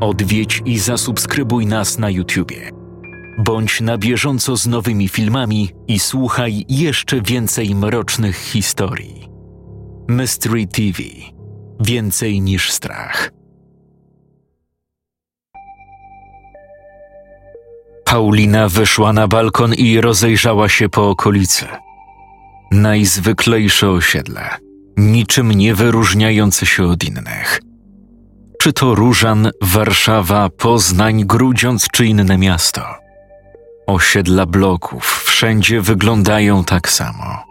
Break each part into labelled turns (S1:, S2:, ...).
S1: Odwiedź i zasubskrybuj nas na YouTubie. Bądź na bieżąco z nowymi filmami i słuchaj jeszcze więcej mrocznych historii. Mystery TV Więcej niż strach. Paulina wyszła na balkon i rozejrzała się po okolicy. Najzwyklejsze osiedle, niczym nie wyróżniające się od innych. Czy to Różan, Warszawa, Poznań, Grudziądz czy inne miasto. Osiedla bloków wszędzie wyglądają tak samo.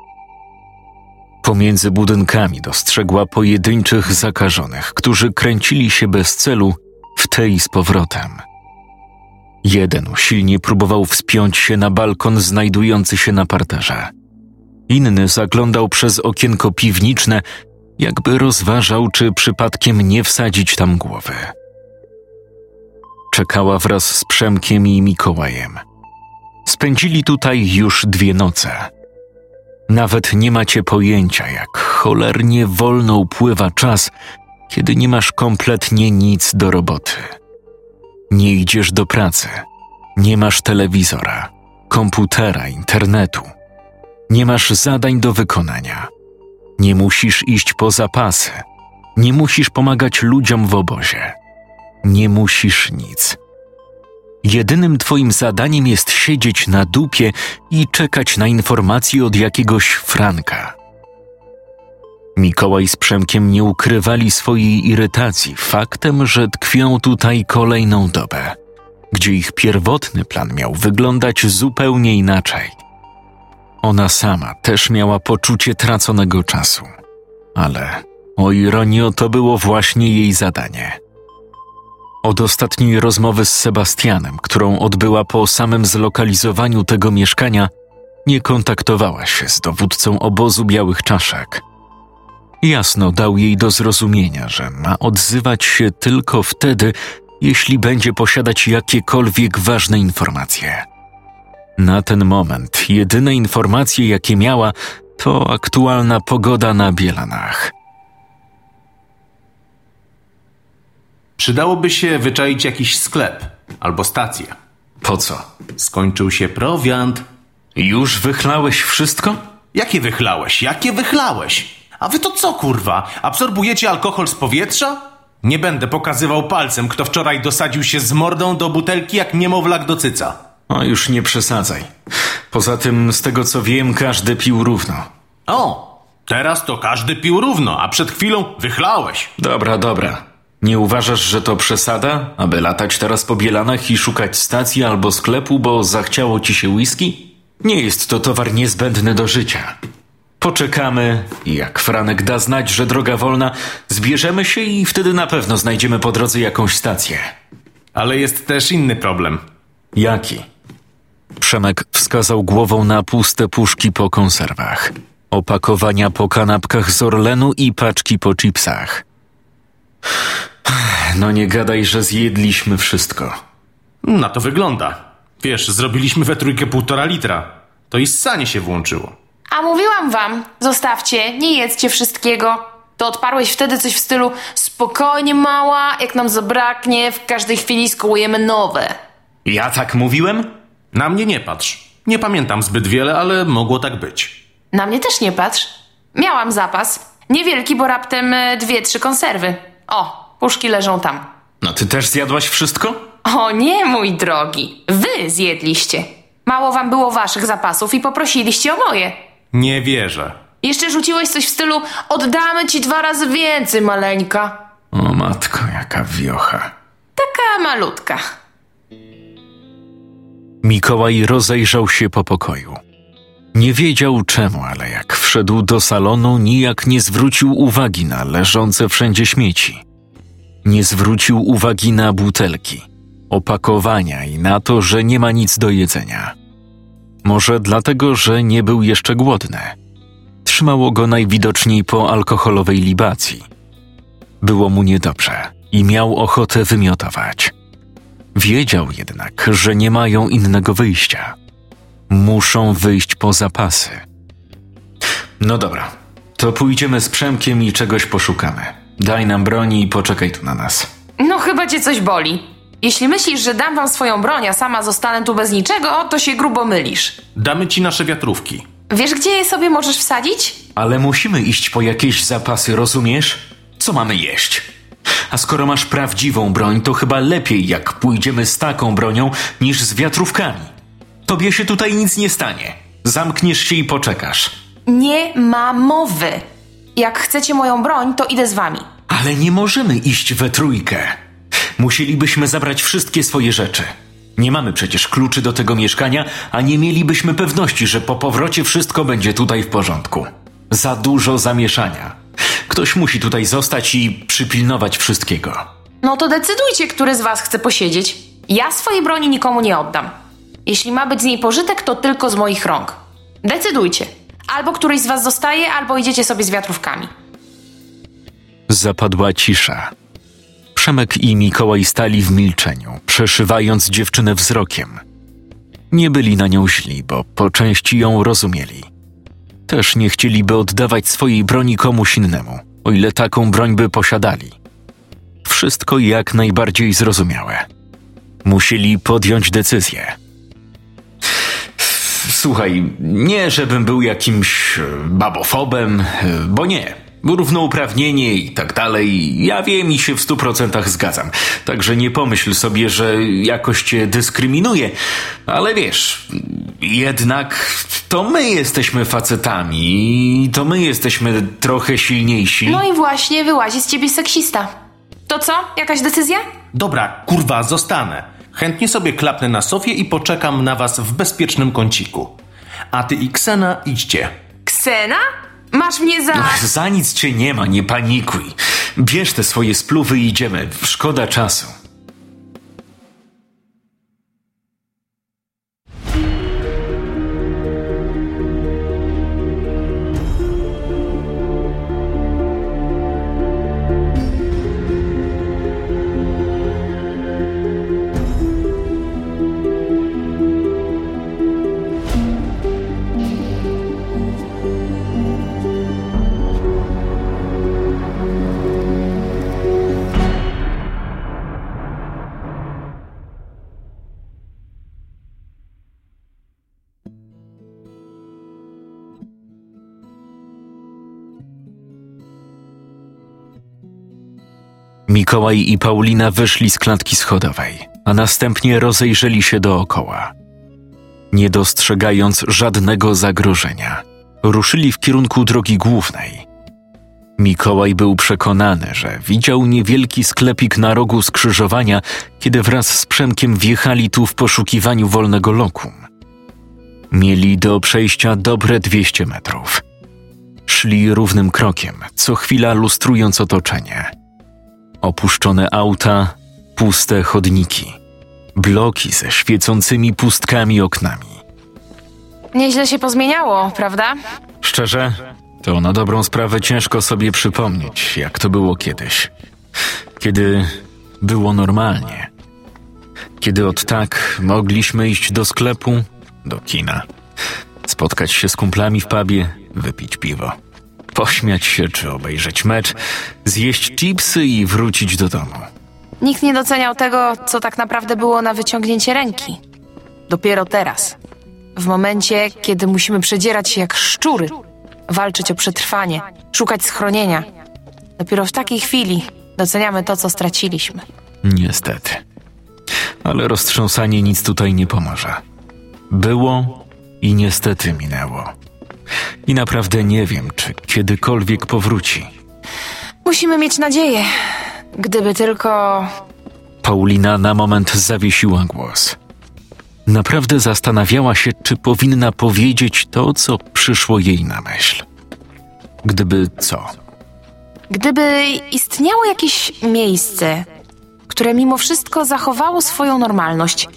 S1: Pomiędzy budynkami dostrzegła pojedynczych zakażonych, którzy kręcili się bez celu w tej z powrotem. Jeden usilnie próbował wspiąć się na balkon znajdujący się na parterze. Inny zaglądał przez okienko piwniczne, jakby rozważał, czy przypadkiem nie wsadzić tam głowy. Czekała wraz z Przemkiem i Mikołajem. Spędzili tutaj już dwie noce. Nawet nie macie pojęcia, jak cholernie wolno upływa czas, kiedy nie masz kompletnie nic do roboty. Nie idziesz do pracy, nie masz telewizora, komputera, internetu, nie masz zadań do wykonania, nie musisz iść po zapasy, nie musisz pomagać ludziom w obozie, nie musisz nic. Jedynym twoim zadaniem jest siedzieć na dupie i czekać na informacje od jakiegoś Franka. Mikołaj z Przemkiem nie ukrywali swojej irytacji faktem, że tkwią tutaj kolejną dobę, gdzie ich pierwotny plan miał wyglądać zupełnie inaczej. Ona sama też miała poczucie traconego czasu, ale o ironio to było właśnie jej zadanie. Od ostatniej rozmowy z Sebastianem, którą odbyła po samym zlokalizowaniu tego mieszkania, nie kontaktowała się z dowódcą obozu białych czaszek. Jasno dał jej do zrozumienia, że ma odzywać się tylko wtedy, jeśli będzie posiadać jakiekolwiek ważne informacje. Na ten moment jedyne informacje, jakie miała, to aktualna pogoda na Bielanach.
S2: Przydałoby się wyczaić jakiś sklep albo stację.
S1: Po co?
S2: Skończył się prowiant.
S1: Już wychlałeś wszystko?
S2: Jakie wychlałeś? Jakie wychlałeś? A wy to co, kurwa? Absorbujecie alkohol z powietrza? Nie będę pokazywał palcem, kto wczoraj dosadził się z mordą do butelki jak niemowlak do cyca.
S1: O, już nie przesadzaj. Poza tym, z tego co wiem, każdy pił równo.
S2: O, teraz to każdy pił równo, a przed chwilą wychlałeś.
S1: Dobra, dobra. Nie uważasz, że to przesada, aby latać teraz po Bielanach i szukać stacji albo sklepu, bo zachciało ci się whisky? Nie jest to towar niezbędny do życia. Poczekamy i jak Franek da znać, że droga wolna, zbierzemy się i wtedy na pewno znajdziemy po drodze jakąś stację.
S2: Ale jest też inny problem.
S1: Jaki? Przemek wskazał głową na puste puszki po konserwach, opakowania po kanapkach z Orlenu i paczki po chipsach. No nie gadaj, że zjedliśmy wszystko.
S2: Na to wygląda. Wiesz, zrobiliśmy we trójkę półtora litra. To i ssanie się włączyło.
S3: A mówiłam wam, zostawcie, nie jedzcie wszystkiego. To odparłeś wtedy coś w stylu spokojnie mała, jak nam zabraknie, w każdej chwili skołujemy nowe.
S1: Ja tak mówiłem?
S2: Na mnie nie patrz. Nie pamiętam zbyt wiele, ale mogło tak być.
S3: Na mnie też nie patrz. Miałam zapas. Niewielki, bo raptem e, dwie, trzy konserwy. O, puszki leżą tam.
S1: No ty też zjadłaś wszystko?
S3: O nie, mój drogi. Wy zjedliście. Mało wam było waszych zapasów i poprosiliście o moje.
S2: Nie wierzę.
S3: Jeszcze rzuciłeś coś w stylu oddamy ci dwa razy więcej, maleńka.
S1: O matko, jaka wiocha.
S3: Taka malutka.
S1: Mikołaj rozejrzał się po pokoju. Nie wiedział czemu, ale jak wszedł do salonu, nijak nie zwrócił uwagi na leżące wszędzie śmieci. Nie zwrócił uwagi na butelki, opakowania i na to, że nie ma nic do jedzenia. Może dlatego, że nie był jeszcze głodny. Trzymało go najwidoczniej po alkoholowej libacji. Było mu niedobrze i miał ochotę wymiotować. Wiedział jednak, że nie mają innego wyjścia. Muszą wyjść po zapasy. No dobra, to pójdziemy z Przemkiem i czegoś poszukamy. Daj nam broni i poczekaj tu na nas.
S3: No chyba cię coś boli. Jeśli myślisz, że dam wam swoją broń, a sama zostanę tu bez niczego, to się grubo mylisz.
S2: Damy ci nasze wiatrówki.
S3: Wiesz, gdzie je sobie możesz wsadzić?
S1: Ale musimy iść po jakieś zapasy, rozumiesz? Co mamy jeść? A skoro masz prawdziwą broń, to chyba lepiej jak pójdziemy z taką bronią niż z wiatrówkami. Tobie się tutaj nic nie stanie. Zamkniesz się i poczekasz.
S3: Nie ma mowy. Jak chcecie moją broń, to idę z wami.
S1: Ale nie możemy iść we trójkę. Musielibyśmy zabrać wszystkie swoje rzeczy. Nie mamy przecież kluczy do tego mieszkania, a nie mielibyśmy pewności, że po powrocie wszystko będzie tutaj w porządku. Za dużo zamieszania. Ktoś musi tutaj zostać i przypilnować wszystkiego.
S3: No to decydujcie, który z was chce posiedzieć. Ja swojej broni nikomu nie oddam. Jeśli ma być z niej pożytek, to tylko z moich rąk. Decydujcie. Albo któryś z was zostaje, albo idziecie sobie z wiatrówkami.
S1: Zapadła cisza. Przemek i Mikołaj stali w milczeniu, przeszywając dziewczynę wzrokiem. Nie byli na nią źli, bo po części ją rozumieli. Też nie chcieliby oddawać swojej broni komuś innemu, o ile taką broń by posiadali. Wszystko jak najbardziej zrozumiałe. Musieli podjąć decyzję. Słuchaj, nie żebym był jakimś babofobem, bo nie. Równouprawnienie i tak dalej, ja wiem i się w stu procentach zgadzam. Także nie pomyśl sobie, że jakoś cię dyskryminuję. Ale wiesz, jednak to my jesteśmy facetami i to my jesteśmy trochę silniejsi.
S3: No i właśnie wyłazi z ciebie seksista. To co? Jakaś decyzja?
S2: Dobra, kurwa, zostanę. Chętnie sobie klapnę na sofie i poczekam na was w bezpiecznym kąciku. A ty i Ksena idźcie.
S3: Ksena? Masz mnie za...
S1: Za nic cię nie ma, nie panikuj. Bierz te swoje spluwy i idziemy. Szkoda czasu. Mikołaj i Paulina wyszli z klatki schodowej, a następnie rozejrzeli się dookoła. Nie dostrzegając żadnego zagrożenia, ruszyli w kierunku drogi głównej. Mikołaj był przekonany, że widział niewielki sklepik na rogu skrzyżowania, kiedy wraz z Przemkiem wjechali tu w poszukiwaniu wolnego lokum. Mieli do przejścia dobre 200 metrów. Szli równym krokiem, co chwila lustrując otoczenie – Opuszczone auta, puste chodniki, bloki ze świecącymi pustkami oknami.
S3: Nieźle się pozmieniało, prawda?
S1: Szczerze, to na dobrą sprawę ciężko sobie przypomnieć, jak to było kiedyś. Kiedy było normalnie. Kiedy od tak mogliśmy iść do sklepu, do kina, spotkać się z kumplami w pubie, wypić piwo pośmiać się czy obejrzeć mecz, zjeść chipsy i wrócić do domu.
S3: Nikt nie doceniał tego, co tak naprawdę było na wyciągnięcie ręki. Dopiero teraz. W momencie, kiedy musimy przedzierać się jak szczury, walczyć o przetrwanie, szukać schronienia. Dopiero w takiej chwili doceniamy to, co straciliśmy.
S1: Niestety. Ale roztrząsanie nic tutaj nie pomoże. Było i niestety minęło. I naprawdę nie wiem, czy kiedykolwiek powróci.
S3: Musimy mieć nadzieję. Gdyby tylko.
S1: Paulina na moment zawiesiła głos. Naprawdę zastanawiała się, czy powinna powiedzieć to, co przyszło jej na myśl. Gdyby co?
S3: Gdyby istniało jakieś miejsce, które mimo wszystko zachowało swoją normalność.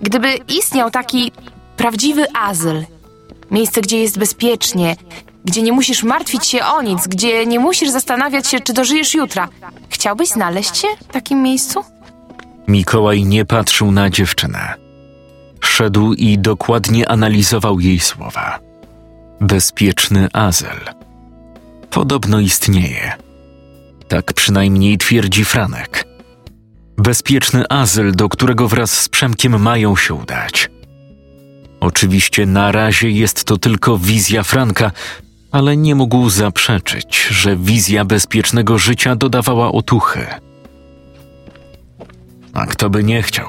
S3: Gdyby istniał taki prawdziwy azyl, Miejsce, gdzie jest bezpiecznie, gdzie nie musisz martwić się o nic, gdzie nie musisz zastanawiać się, czy dożyjesz jutra. Chciałbyś znaleźć się w takim miejscu?
S1: Mikołaj nie patrzył na dziewczynę. Szedł i dokładnie analizował jej słowa. Bezpieczny azyl. Podobno istnieje. Tak przynajmniej twierdzi Franek. Bezpieczny azyl, do którego wraz z Przemkiem mają się udać. Oczywiście na razie jest to tylko wizja Franka, ale nie mógł zaprzeczyć, że wizja bezpiecznego życia dodawała otuchy. A kto by nie chciał?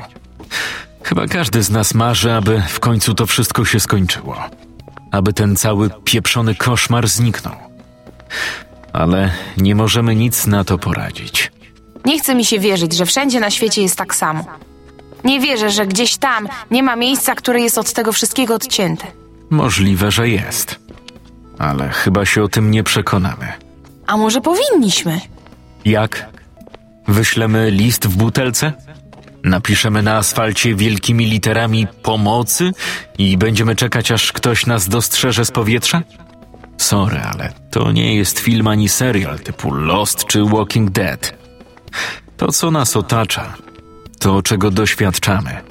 S1: Chyba każdy z nas marzy, aby w końcu to wszystko się skończyło. Aby ten cały pieprzony koszmar zniknął. Ale nie możemy nic na to poradzić.
S3: Nie chce mi się wierzyć, że wszędzie na świecie jest tak samo. Nie wierzę, że gdzieś tam nie ma miejsca, które jest od tego wszystkiego odcięte.
S1: Możliwe, że jest. Ale chyba się o tym nie przekonamy.
S3: A może powinniśmy?
S1: Jak? Wyślemy list w butelce? Napiszemy na asfalcie wielkimi literami pomocy i będziemy czekać, aż ktoś nas dostrzeże z powietrza? Sorry, ale to nie jest film ani serial typu Lost czy Walking Dead. To, co nas otacza, to, czego doświadczamy,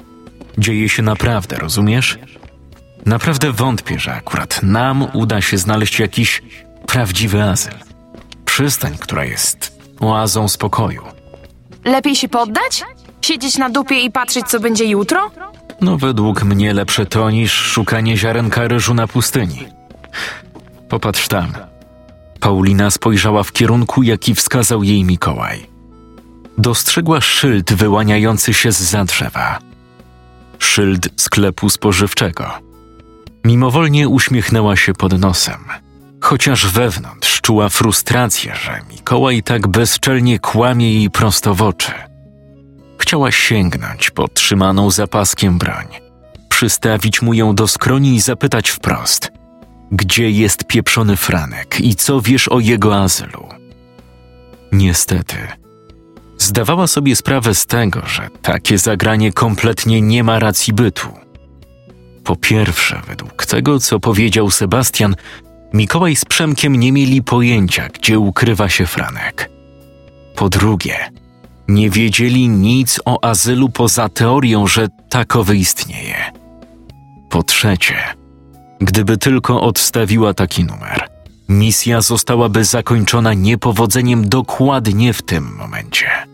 S1: dzieje się naprawdę, rozumiesz? Naprawdę wątpię, że akurat nam uda się znaleźć jakiś prawdziwy azyl. Przystań, która jest oazą spokoju.
S3: Lepiej się poddać? Siedzieć na dupie i patrzeć, co będzie jutro?
S1: No, według mnie lepsze to niż szukanie ziarenka ryżu na pustyni. Popatrz tam. Paulina spojrzała w kierunku, jaki wskazał jej Mikołaj. Dostrzegła szyld wyłaniający się z za drzewa. Szyld sklepu spożywczego. Mimowolnie uśmiechnęła się pod nosem, chociaż wewnątrz czuła frustrację, że Mikołaj tak bezczelnie kłamie jej prosto w oczy. Chciała sięgnąć po trzymaną zapaskiem broń, przystawić mu ją do skroni i zapytać wprost: Gdzie jest pieprzony Franek i co wiesz o jego azylu? Niestety, zdawała sobie sprawę z tego, że takie zagranie kompletnie nie ma racji bytu. Po pierwsze, według tego, co powiedział Sebastian, Mikołaj z Przemkiem nie mieli pojęcia, gdzie ukrywa się Franek. Po drugie, nie wiedzieli nic o azylu poza teorią, że takowy istnieje. Po trzecie, gdyby tylko odstawiła taki numer, misja zostałaby zakończona niepowodzeniem dokładnie w tym momencie.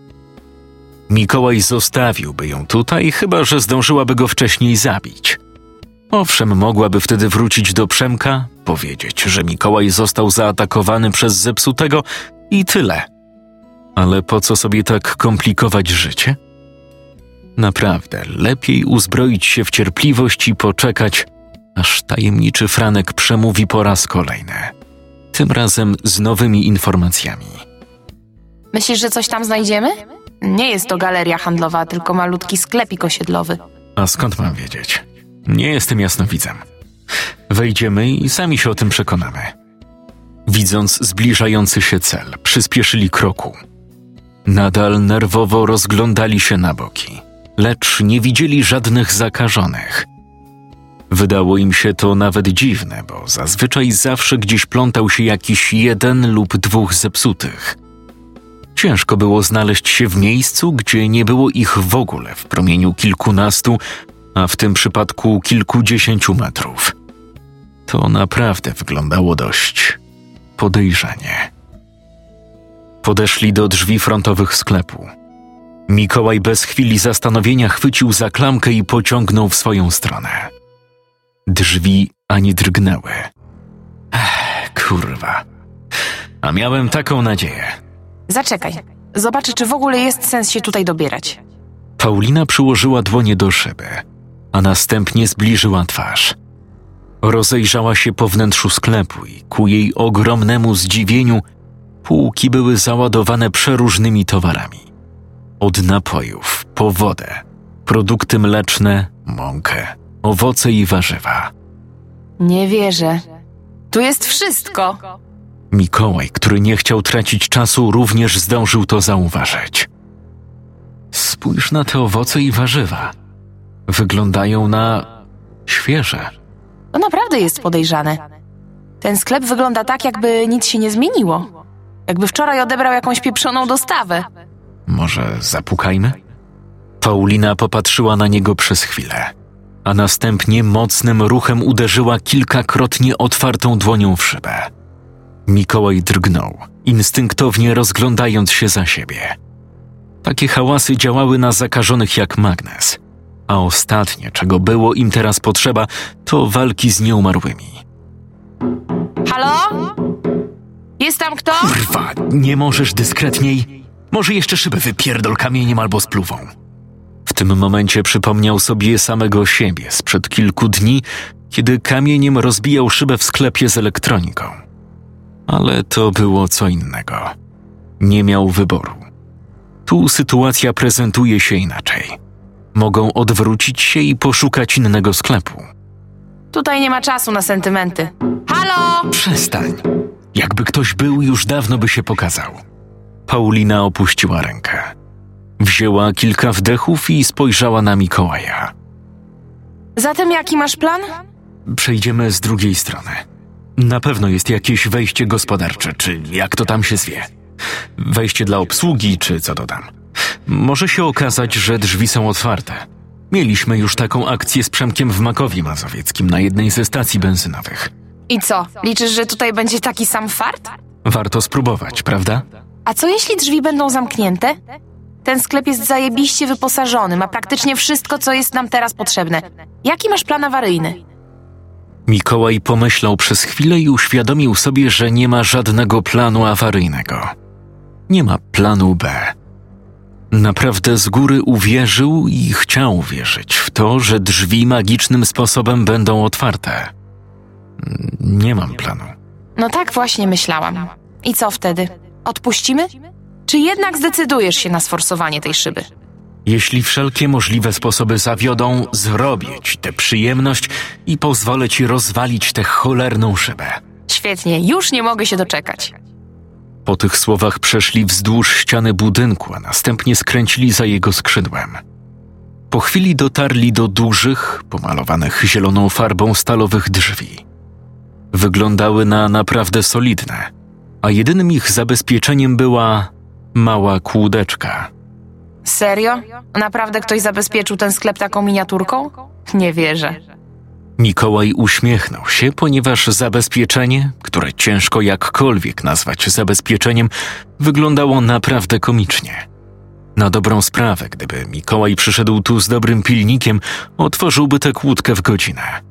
S1: Mikołaj zostawiłby ją tutaj, chyba że zdążyłaby go wcześniej zabić. Owszem, mogłaby wtedy wrócić do Przemka, powiedzieć, że Mikołaj został zaatakowany przez zepsutego i tyle. Ale po co sobie tak komplikować życie? Naprawdę, lepiej uzbroić się w cierpliwość i poczekać, aż tajemniczy Franek przemówi po raz kolejny. Tym razem z nowymi informacjami.
S3: Myślisz, że coś tam znajdziemy? Nie jest to galeria handlowa, tylko malutki sklepik osiedlowy.
S1: A skąd mam wiedzieć? Nie jestem jasnowidzem. Wejdziemy i sami się o tym przekonamy. Widząc zbliżający się cel, przyspieszyli kroku. Nadal nerwowo rozglądali się na boki, lecz nie widzieli żadnych zakażonych. Wydało im się to nawet dziwne, bo zazwyczaj zawsze gdzieś plątał się jakiś jeden lub dwóch zepsutych. Ciężko było znaleźć się w miejscu, gdzie nie było ich w ogóle w promieniu kilkunastu, a w tym przypadku kilkudziesięciu metrów. To naprawdę wyglądało dość podejrzanie. Podeszli do drzwi frontowych sklepu. Mikołaj bez chwili zastanowienia chwycił za klamkę i pociągnął w swoją stronę. Drzwi ani drgnęły. Ech, kurwa. A miałem taką nadzieję.
S3: Zaczekaj. Zobaczę, czy w ogóle jest sens się tutaj dobierać.
S1: Paulina przyłożyła dłonie do szyby, a następnie zbliżyła twarz. Rozejrzała się po wnętrzu sklepu i ku jej ogromnemu zdziwieniu półki były załadowane przeróżnymi towarami. Od napojów po wodę, produkty mleczne, mąkę, owoce i warzywa.
S3: Nie wierzę. Tu jest wszystko.
S1: Mikołaj, który nie chciał tracić czasu, również zdążył to zauważyć. Spójrz na te owoce i warzywa. Wyglądają na świeże.
S3: To naprawdę jest podejrzane. Ten sklep wygląda tak, jakby nic się nie zmieniło. Jakby wczoraj odebrał jakąś pieprzoną dostawę.
S1: Może zapukajmy? Paulina popatrzyła na niego przez chwilę, a następnie mocnym ruchem uderzyła kilkakrotnie otwartą dłonią w szybę. Mikołaj drgnął, instynktownie rozglądając się za siebie. Takie hałasy działały na zakażonych jak magnes. A ostatnie, czego było im teraz potrzeba, to walki z nieumarłymi.
S3: Halo? Jest tam kto?
S1: Kurwa, nie możesz dyskretniej? Może jeszcze szybę wypierdol kamieniem albo spluwą. W tym momencie przypomniał sobie samego siebie sprzed kilku dni, kiedy kamieniem rozbijał szybę w sklepie z elektroniką. Ale to było co innego. Nie miał wyboru. Tu sytuacja prezentuje się inaczej. Mogą odwrócić się i poszukać innego sklepu.
S3: Tutaj nie ma czasu na sentymenty. Halo?
S1: Przestań. Jakby ktoś był, już dawno by się pokazał. Paulina opuściła rękę. Wzięła kilka wdechów i spojrzała na Mikołaja.
S3: Zatem jaki masz plan?
S1: Przejdziemy z drugiej strony. Na pewno jest jakieś wejście gospodarcze, czy jak to tam się zwie. Wejście dla obsługi, czy co to tam. Może się okazać, że drzwi są otwarte. Mieliśmy już taką akcję z Przemkiem w Makowie Mazowieckim na jednej ze stacji benzynowych.
S3: I co? Liczysz, że tutaj będzie taki sam fart?
S1: Warto spróbować, prawda?
S3: A co jeśli drzwi będą zamknięte? Ten sklep jest zajebiście wyposażony, ma praktycznie wszystko, co jest nam teraz potrzebne. Jaki masz plan awaryjny?
S1: Mikołaj pomyślał przez chwilę i uświadomił sobie, że nie ma żadnego planu awaryjnego. Nie ma planu B. Naprawdę z góry uwierzył i chciał wierzyć w to, że drzwi magicznym sposobem będą otwarte. Nie mam planu.
S3: No tak właśnie myślałam. I co wtedy? Odpuścimy? Czy jednak zdecydujesz się na sforsowanie tej szyby?
S1: Jeśli wszelkie możliwe sposoby zawiodą, zrobię ci tę przyjemność i pozwolę ci rozwalić tę cholerną szybę.
S3: Świetnie, już nie mogę się doczekać.
S1: Po tych słowach przeszli wzdłuż ściany budynku, a następnie skręcili za jego skrzydłem. Po chwili dotarli do dużych, pomalowanych zieloną farbą stalowych drzwi. Wyglądały na naprawdę solidne, a jedynym ich zabezpieczeniem była mała kłódeczka.
S3: Serio? Naprawdę ktoś zabezpieczył ten sklep taką miniaturką? Nie wierzę.
S1: Mikołaj uśmiechnął się, ponieważ zabezpieczenie, które ciężko jakkolwiek nazwać zabezpieczeniem, wyglądało naprawdę komicznie. Na dobrą sprawę, gdyby Mikołaj przyszedł tu z dobrym pilnikiem, otworzyłby tę kłódkę w godzinę.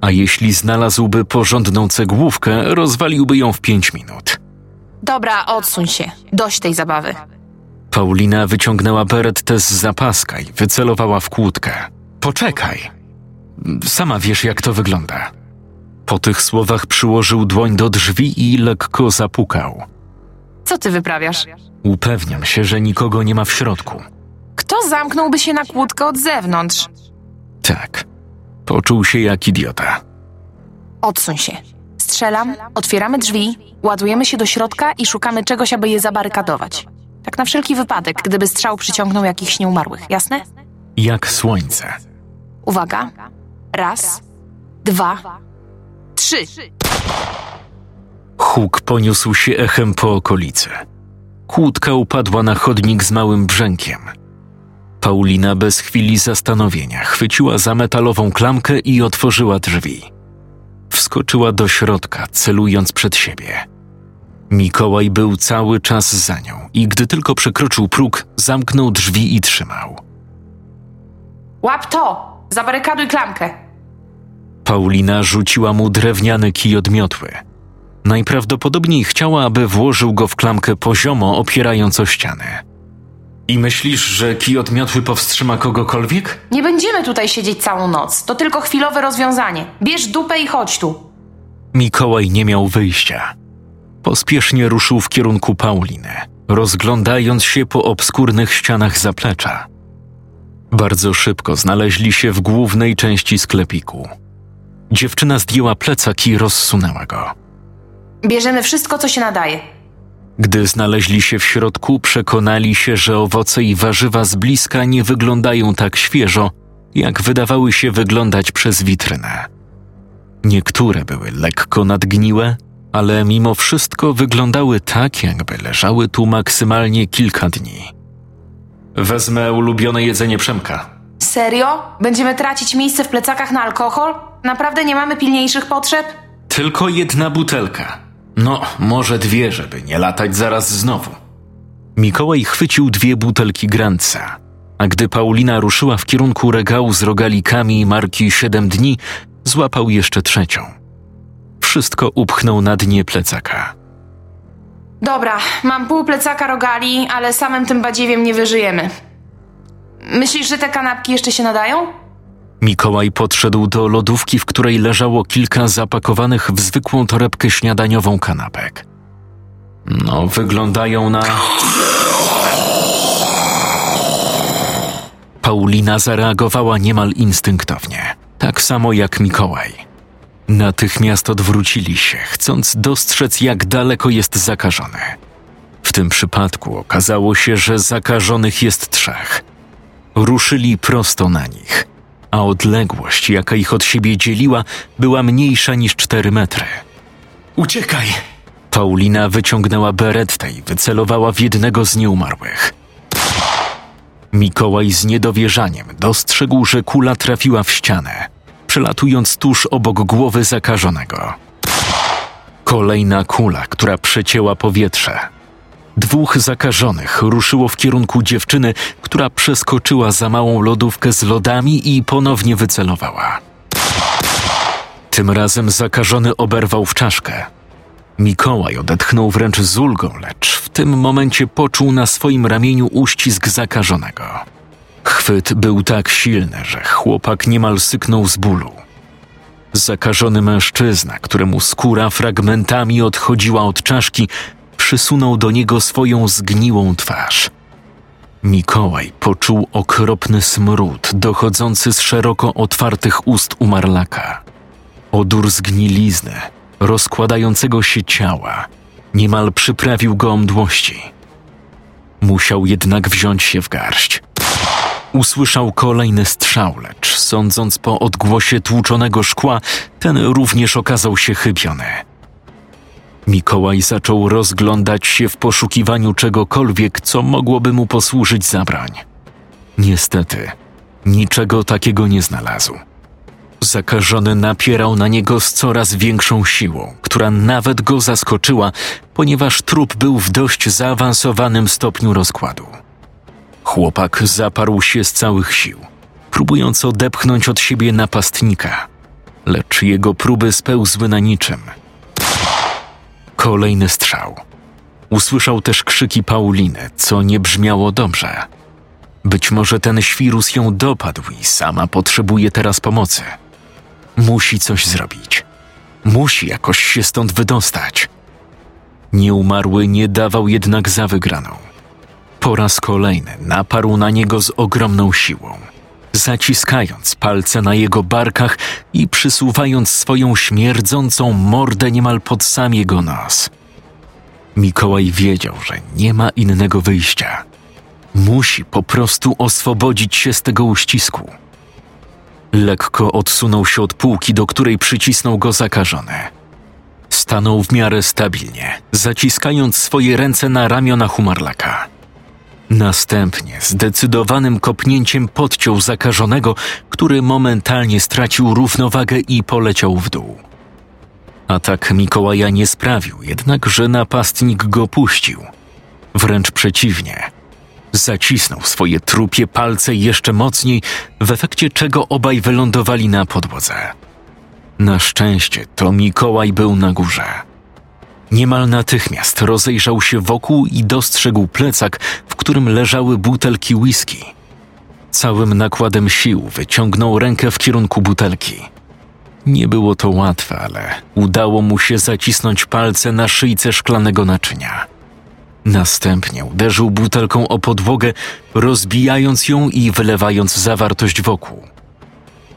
S1: A jeśli znalazłby porządną cegłówkę, rozwaliłby ją w pięć minut.
S3: Dobra, odsuń się. Dość tej zabawy.
S1: Paulina wyciągnęła berettę z zapaska i wycelowała w kłódkę. Poczekaj. Sama wiesz, jak to wygląda. Po tych słowach przyłożył dłoń do drzwi i lekko zapukał.
S3: Co ty wyprawiasz?
S1: Upewniam się, że nikogo nie ma w środku.
S3: Kto zamknąłby się na kłódkę od zewnątrz?
S1: Tak. Poczuł się jak idiota.
S3: Odsuń się. Strzelam, otwieramy drzwi, ładujemy się do środka i szukamy czegoś, aby je zabarykadować. Tak na wszelki wypadek, gdyby strzał przyciągnął jakichś nieumarłych, jasne?
S1: Jak słońce.
S3: Uwaga. Raz, dwa, trzy.
S1: Huk poniósł się echem po okolicy. Kłódka upadła na chodnik z małym brzękiem. Paulina bez chwili zastanowienia chwyciła za metalową klamkę i otworzyła drzwi. Wskoczyła do środka, celując przed siebie. Mikołaj był cały czas za nią i gdy tylko przekroczył próg, zamknął drzwi i trzymał.
S3: Łap to! Zabarykaduj klamkę.
S1: Paulina rzuciła mu drewniany kij od miotły. Najprawdopodobniej chciała, aby włożył go w klamkę poziomo, opierając o ścianę. I myślisz, że kij od miotły powstrzyma kogokolwiek?
S3: Nie będziemy tutaj siedzieć całą noc. To tylko chwilowe rozwiązanie. Bierz dupę i chodź tu.
S1: Mikołaj nie miał wyjścia. Pospiesznie ruszył w kierunku Pauliny, rozglądając się po obskurnych ścianach zaplecza. Bardzo szybko znaleźli się w głównej części sklepiku. Dziewczyna zdjęła plecak i rozsunęła go.
S3: Bierzemy wszystko, co się nadaje.
S1: Gdy znaleźli się w środku, przekonali się, że owoce i warzywa z bliska nie wyglądają tak świeżo, jak wydawały się wyglądać przez witrynę. Niektóre były lekko nadgniłe, ale mimo wszystko wyglądały tak, jakby leżały tu maksymalnie kilka dni. Wezmę ulubione jedzenie Przemka.
S3: Serio? Będziemy tracić miejsce w plecakach na alkohol? Naprawdę nie mamy pilniejszych potrzeb?
S1: Tylko jedna butelka. No, może dwie, żeby nie latać zaraz znowu. Mikołaj chwycił dwie butelki Grandsa, a gdy Paulina ruszyła w kierunku regału z rogalikami marki 7 dni, złapał jeszcze trzecią. Wszystko upchnął na dnie plecaka.
S3: Dobra, mam pół plecaka rogali, ale samym tym badziewiem nie wyżyjemy. Myślisz, że te kanapki jeszcze się nadają?
S1: Mikołaj podszedł do lodówki, w której leżało kilka zapakowanych w zwykłą torebkę śniadaniową kanapek. No, wyglądają na. Paulina zareagowała niemal instynktownie, tak samo jak Mikołaj. Natychmiast odwrócili się, chcąc dostrzec, jak daleko jest zakażony. W tym przypadku okazało się, że zakażonych jest trzech. Ruszyli prosto na nich, a odległość, jaka ich od siebie dzieliła, była mniejsza niż cztery metry.
S2: Uciekaj!
S1: Paulina wyciągnęła berettę i wycelowała w jednego z nieumarłych. Mikołaj z niedowierzaniem dostrzegł, że kula trafiła w ścianę, przelatując tuż obok głowy zakażonego. Kolejna kula, która przecięła powietrze. Dwóch zakażonych ruszyło w kierunku dziewczyny, która przeskoczyła za małą lodówkę z lodami i ponownie wycelowała. Tym razem zakażony oberwał w czaszkę. Mikołaj odetchnął wręcz z ulgą, lecz w tym momencie poczuł na swoim ramieniu uścisk zakażonego. Chwyt był tak silny, że chłopak niemal syknął z bólu. Zakażony mężczyzna, któremu skóra fragmentami odchodziła od czaszki, przysunął do niego swoją zgniłą twarz. Mikołaj poczuł okropny smród dochodzący z szeroko otwartych ust umarlaka. Odór zgnilizny, rozkładającego się ciała, niemal przyprawił go o mdłości. Musiał jednak wziąć się w garść. Usłyszał kolejny strzał, lecz sądząc po odgłosie tłuczonego szkła, ten również okazał się chybiony. Mikołaj zaczął rozglądać się w poszukiwaniu czegokolwiek, co mogłoby mu posłużyć za broń. Niestety, niczego takiego nie znalazł. Zakażony napierał na niego z coraz większą siłą, która nawet go zaskoczyła, ponieważ trup był w dość zaawansowanym stopniu rozkładu. Chłopak zaparł się z całych sił, próbując odepchnąć od siebie napastnika, lecz jego próby spełzły na niczym. Kolejny strzał. Usłyszał też krzyki Pauliny, co nie brzmiało dobrze. Być może ten świrus ją dopadł i sama potrzebuje teraz pomocy. Musi coś zrobić. Musi jakoś się stąd wydostać. Nieumarły nie dawał jednak za wygraną. Po raz kolejny naparł na niego z ogromną siłą, zaciskając palce na jego barkach i przysuwając swoją śmierdzącą mordę niemal pod sam jego nos. Mikołaj wiedział, że nie ma innego wyjścia. Musi po prostu oswobodzić się z tego uścisku. Lekko odsunął się od półki, do której przycisnął go zakażony. Stanął w miarę stabilnie, zaciskając swoje ręce na ramionach umarlaka. Następnie zdecydowanym kopnięciem podciął zakażonego, który momentalnie stracił równowagę i poleciał w dół. Atak Mikołaja nie sprawił jednak, że napastnik go puścił. Wręcz przeciwnie. Zacisnął swoje trupie palce jeszcze mocniej, w efekcie czego obaj wylądowali na podłodze. Na szczęście to Mikołaj był na górze. Niemal natychmiast rozejrzał się wokół i dostrzegł plecak, w którym leżały butelki whisky. Całym nakładem sił wyciągnął rękę w kierunku butelki. Nie było to łatwe, ale udało mu się zacisnąć palce na szyjce szklanego naczynia. Następnie uderzył butelką o podłogę, rozbijając ją i wylewając zawartość wokół.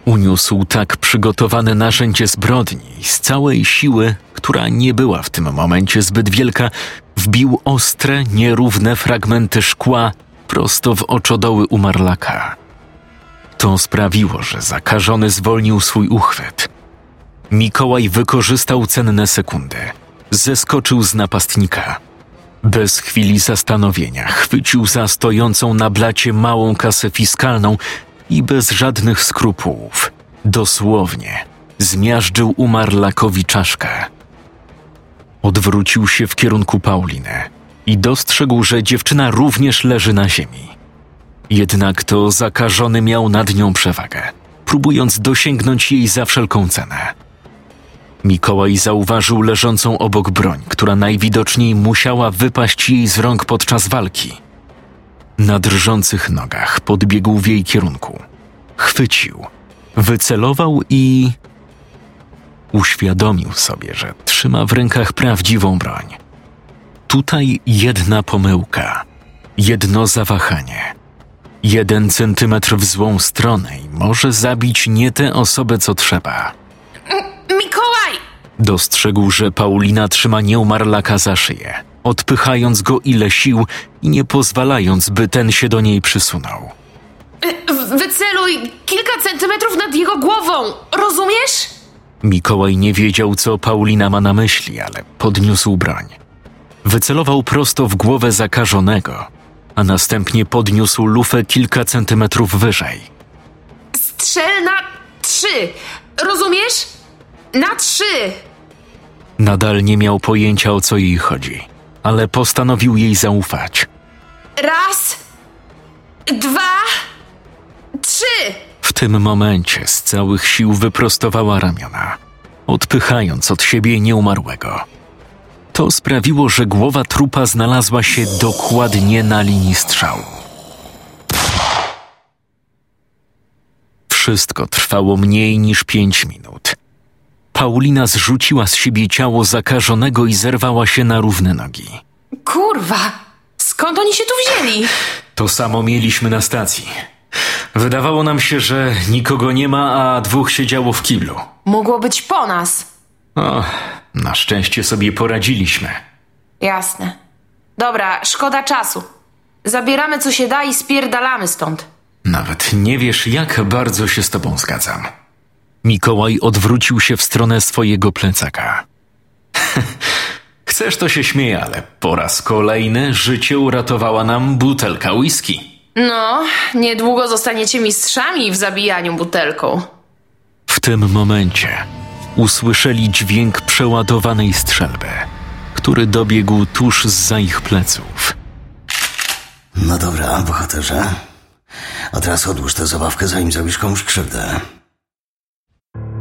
S1: Uniósł tak przygotowane narzędzie zbrodni z całej siły, która nie była w tym momencie zbyt wielka, wbił ostre, nierówne fragmenty szkła prosto w oczodoły umarlaka. To sprawiło, że zakażony zwolnił swój uchwyt. Mikołaj wykorzystał cenne sekundy. Zeskoczył z napastnika. Bez chwili zastanowienia chwycił za stojącą na blacie małą kasę fiskalną i bez żadnych skrupułów, dosłownie, zmiażdżył umarlakowi czaszkę. Odwrócił się w kierunku Pauliny, i dostrzegł, że dziewczyna również leży na ziemi. Jednak to zakażony miał nad nią przewagę, próbując dosięgnąć jej za wszelką cenę. Mikołaj zauważył leżącą obok broń, która najwidoczniej musiała wypaść jej z rąk podczas walki. Na drżących nogach podbiegł w jej kierunku. Chwycił, wycelował i uświadomił sobie, że trzyma w rękach prawdziwą broń. Tutaj jedna pomyłka, jedno zawahanie, jeden centymetr w złą stronę i może zabić nie tę osobę, co trzeba.
S3: Mikołaj!
S1: Dostrzegł, że Paulina trzyma nieumarlaka za szyję, odpychając go ile sił i nie pozwalając, by ten się do niej przysunął.
S3: Y, Wyceluj kilka centymetrów nad jego głową, rozumiesz?
S1: Mikołaj nie wiedział, co Paulina ma na myśli, ale podniósł broń. Wycelował prosto w głowę zakażonego, a następnie podniósł lufę kilka centymetrów wyżej.
S3: Strzel na trzy, rozumiesz? Na trzy!
S1: Nadal nie miał pojęcia, o co jej chodzi, ale postanowił jej zaufać.
S3: Raz, dwa, trzy!
S1: W tym momencie z całych sił wyprostowała ramiona, odpychając od siebie nieumarłego. To sprawiło, że głowa trupa znalazła się dokładnie na linii strzału. Wszystko trwało mniej niż pięć minut. Paulina zrzuciła z siebie ciało zakażonego i zerwała się na równe nogi.
S3: Kurwa! Skąd oni się tu wzięli?
S1: To samo mieliśmy na stacji. Wydawało nam się, że nikogo nie ma, a dwóch siedziało w kiblu.
S3: Mogło być po nas.
S1: O, na szczęście sobie poradziliśmy.
S3: Jasne. Dobra, szkoda czasu. Zabieramy co się da i spierdalamy stąd.
S1: Nawet nie wiesz, jak bardzo się z tobą zgadzam. Mikołaj odwrócił się w stronę swojego plecaka. Chcesz, to się śmieję, ale po raz kolejny życie uratowała nam butelka whisky.
S3: No, niedługo zostaniecie mistrzami w zabijaniu butelką.
S1: W tym momencie usłyszeli dźwięk przeładowanej strzelby, który dobiegł tuż za ich pleców.
S4: No dobra, bohaterze. A teraz odłóż tę zabawkę, zanim zrobisz komuś krzywdę.